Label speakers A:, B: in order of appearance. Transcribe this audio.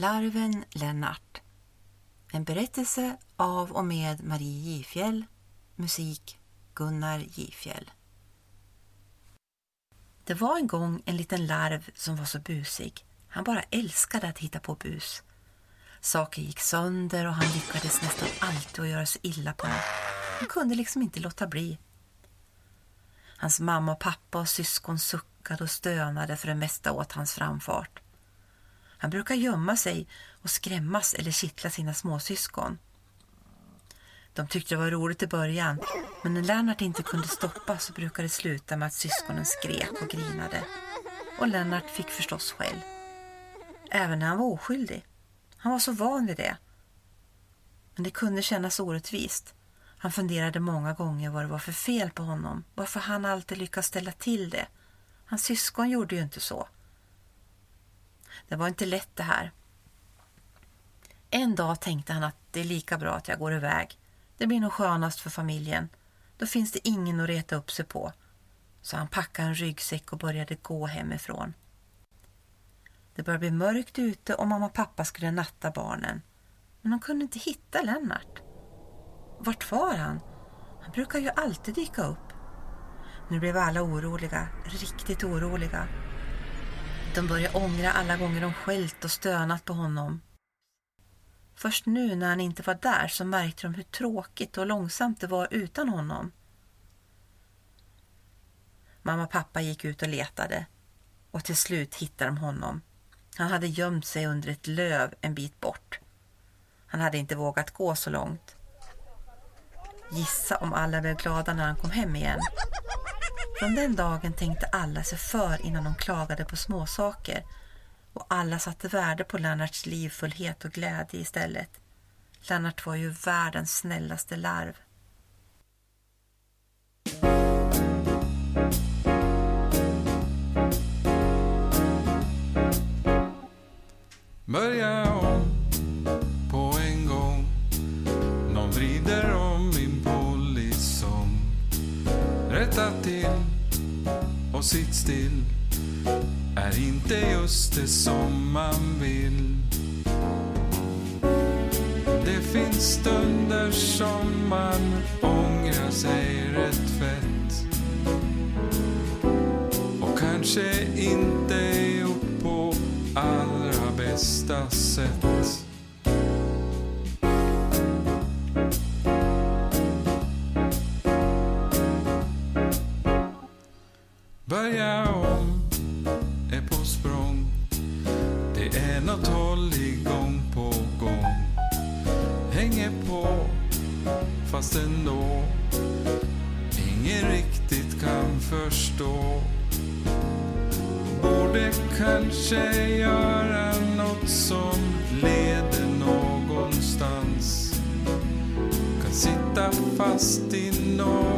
A: Larven Lennart En berättelse av och med Marie Gifjäll Musik Gunnar Gifjäll Det var en gång en liten larv som var så busig. Han bara älskade att hitta på bus. Saker gick sönder och han lyckades nästan alltid att göra sig illa på något. Han kunde liksom inte låta bli. Hans mamma och pappa och syskon suckade och stönade för det mesta åt hans framfart. Han brukar gömma sig och skrämmas eller kittla sina småsyskon. De tyckte det var roligt i början, men när Lennart inte kunde stoppa så brukade det sluta med att syskonen skrek och grinade. Och Lennart fick förstås skäll. Även när han var oskyldig. Han var så van vid det. Men det kunde kännas orättvist. Han funderade många gånger vad det var för fel på honom, varför han alltid lyckas ställa till det. Hans syskon gjorde ju inte så. Det var inte lätt det här. En dag tänkte han att det är lika bra att jag går iväg. Det blir nog skönast för familjen. Då finns det ingen att reta upp sig på. Så han packade en ryggsäck och började gå hemifrån. Det började bli mörkt ute och mamma och pappa skulle natta barnen. Men de kunde inte hitta Lennart. Vart var han? Han brukar ju alltid dyka upp. Nu blev alla oroliga, riktigt oroliga. De började ångra alla gånger de skällt och stönat på honom. Först nu när han inte var där så märkte de hur tråkigt och långsamt det var utan honom. Mamma och pappa gick ut och letade och till slut hittade de honom. Han hade gömt sig under ett löv en bit bort. Han hade inte vågat gå så långt. Gissa om alla blev glada när han kom hem igen. Från den dagen tänkte alla sig för innan de klagade på småsaker och alla satte värde på Lennarts livfullhet och glädje istället. Lennart var ju världens snällaste larv.
B: Börja om sitta till och sitt still är inte just det som man vill. Det finns stunder som man ångrar sig rätt fett och kanske inte gjort på allra bästa sätt. Börja om är på språng. Det är nåt håll igång på gång. Hänger på fast ändå. Ingen riktigt kan förstå. Borde kanske göra nåt som leder någonstans. Kan sitta fast i något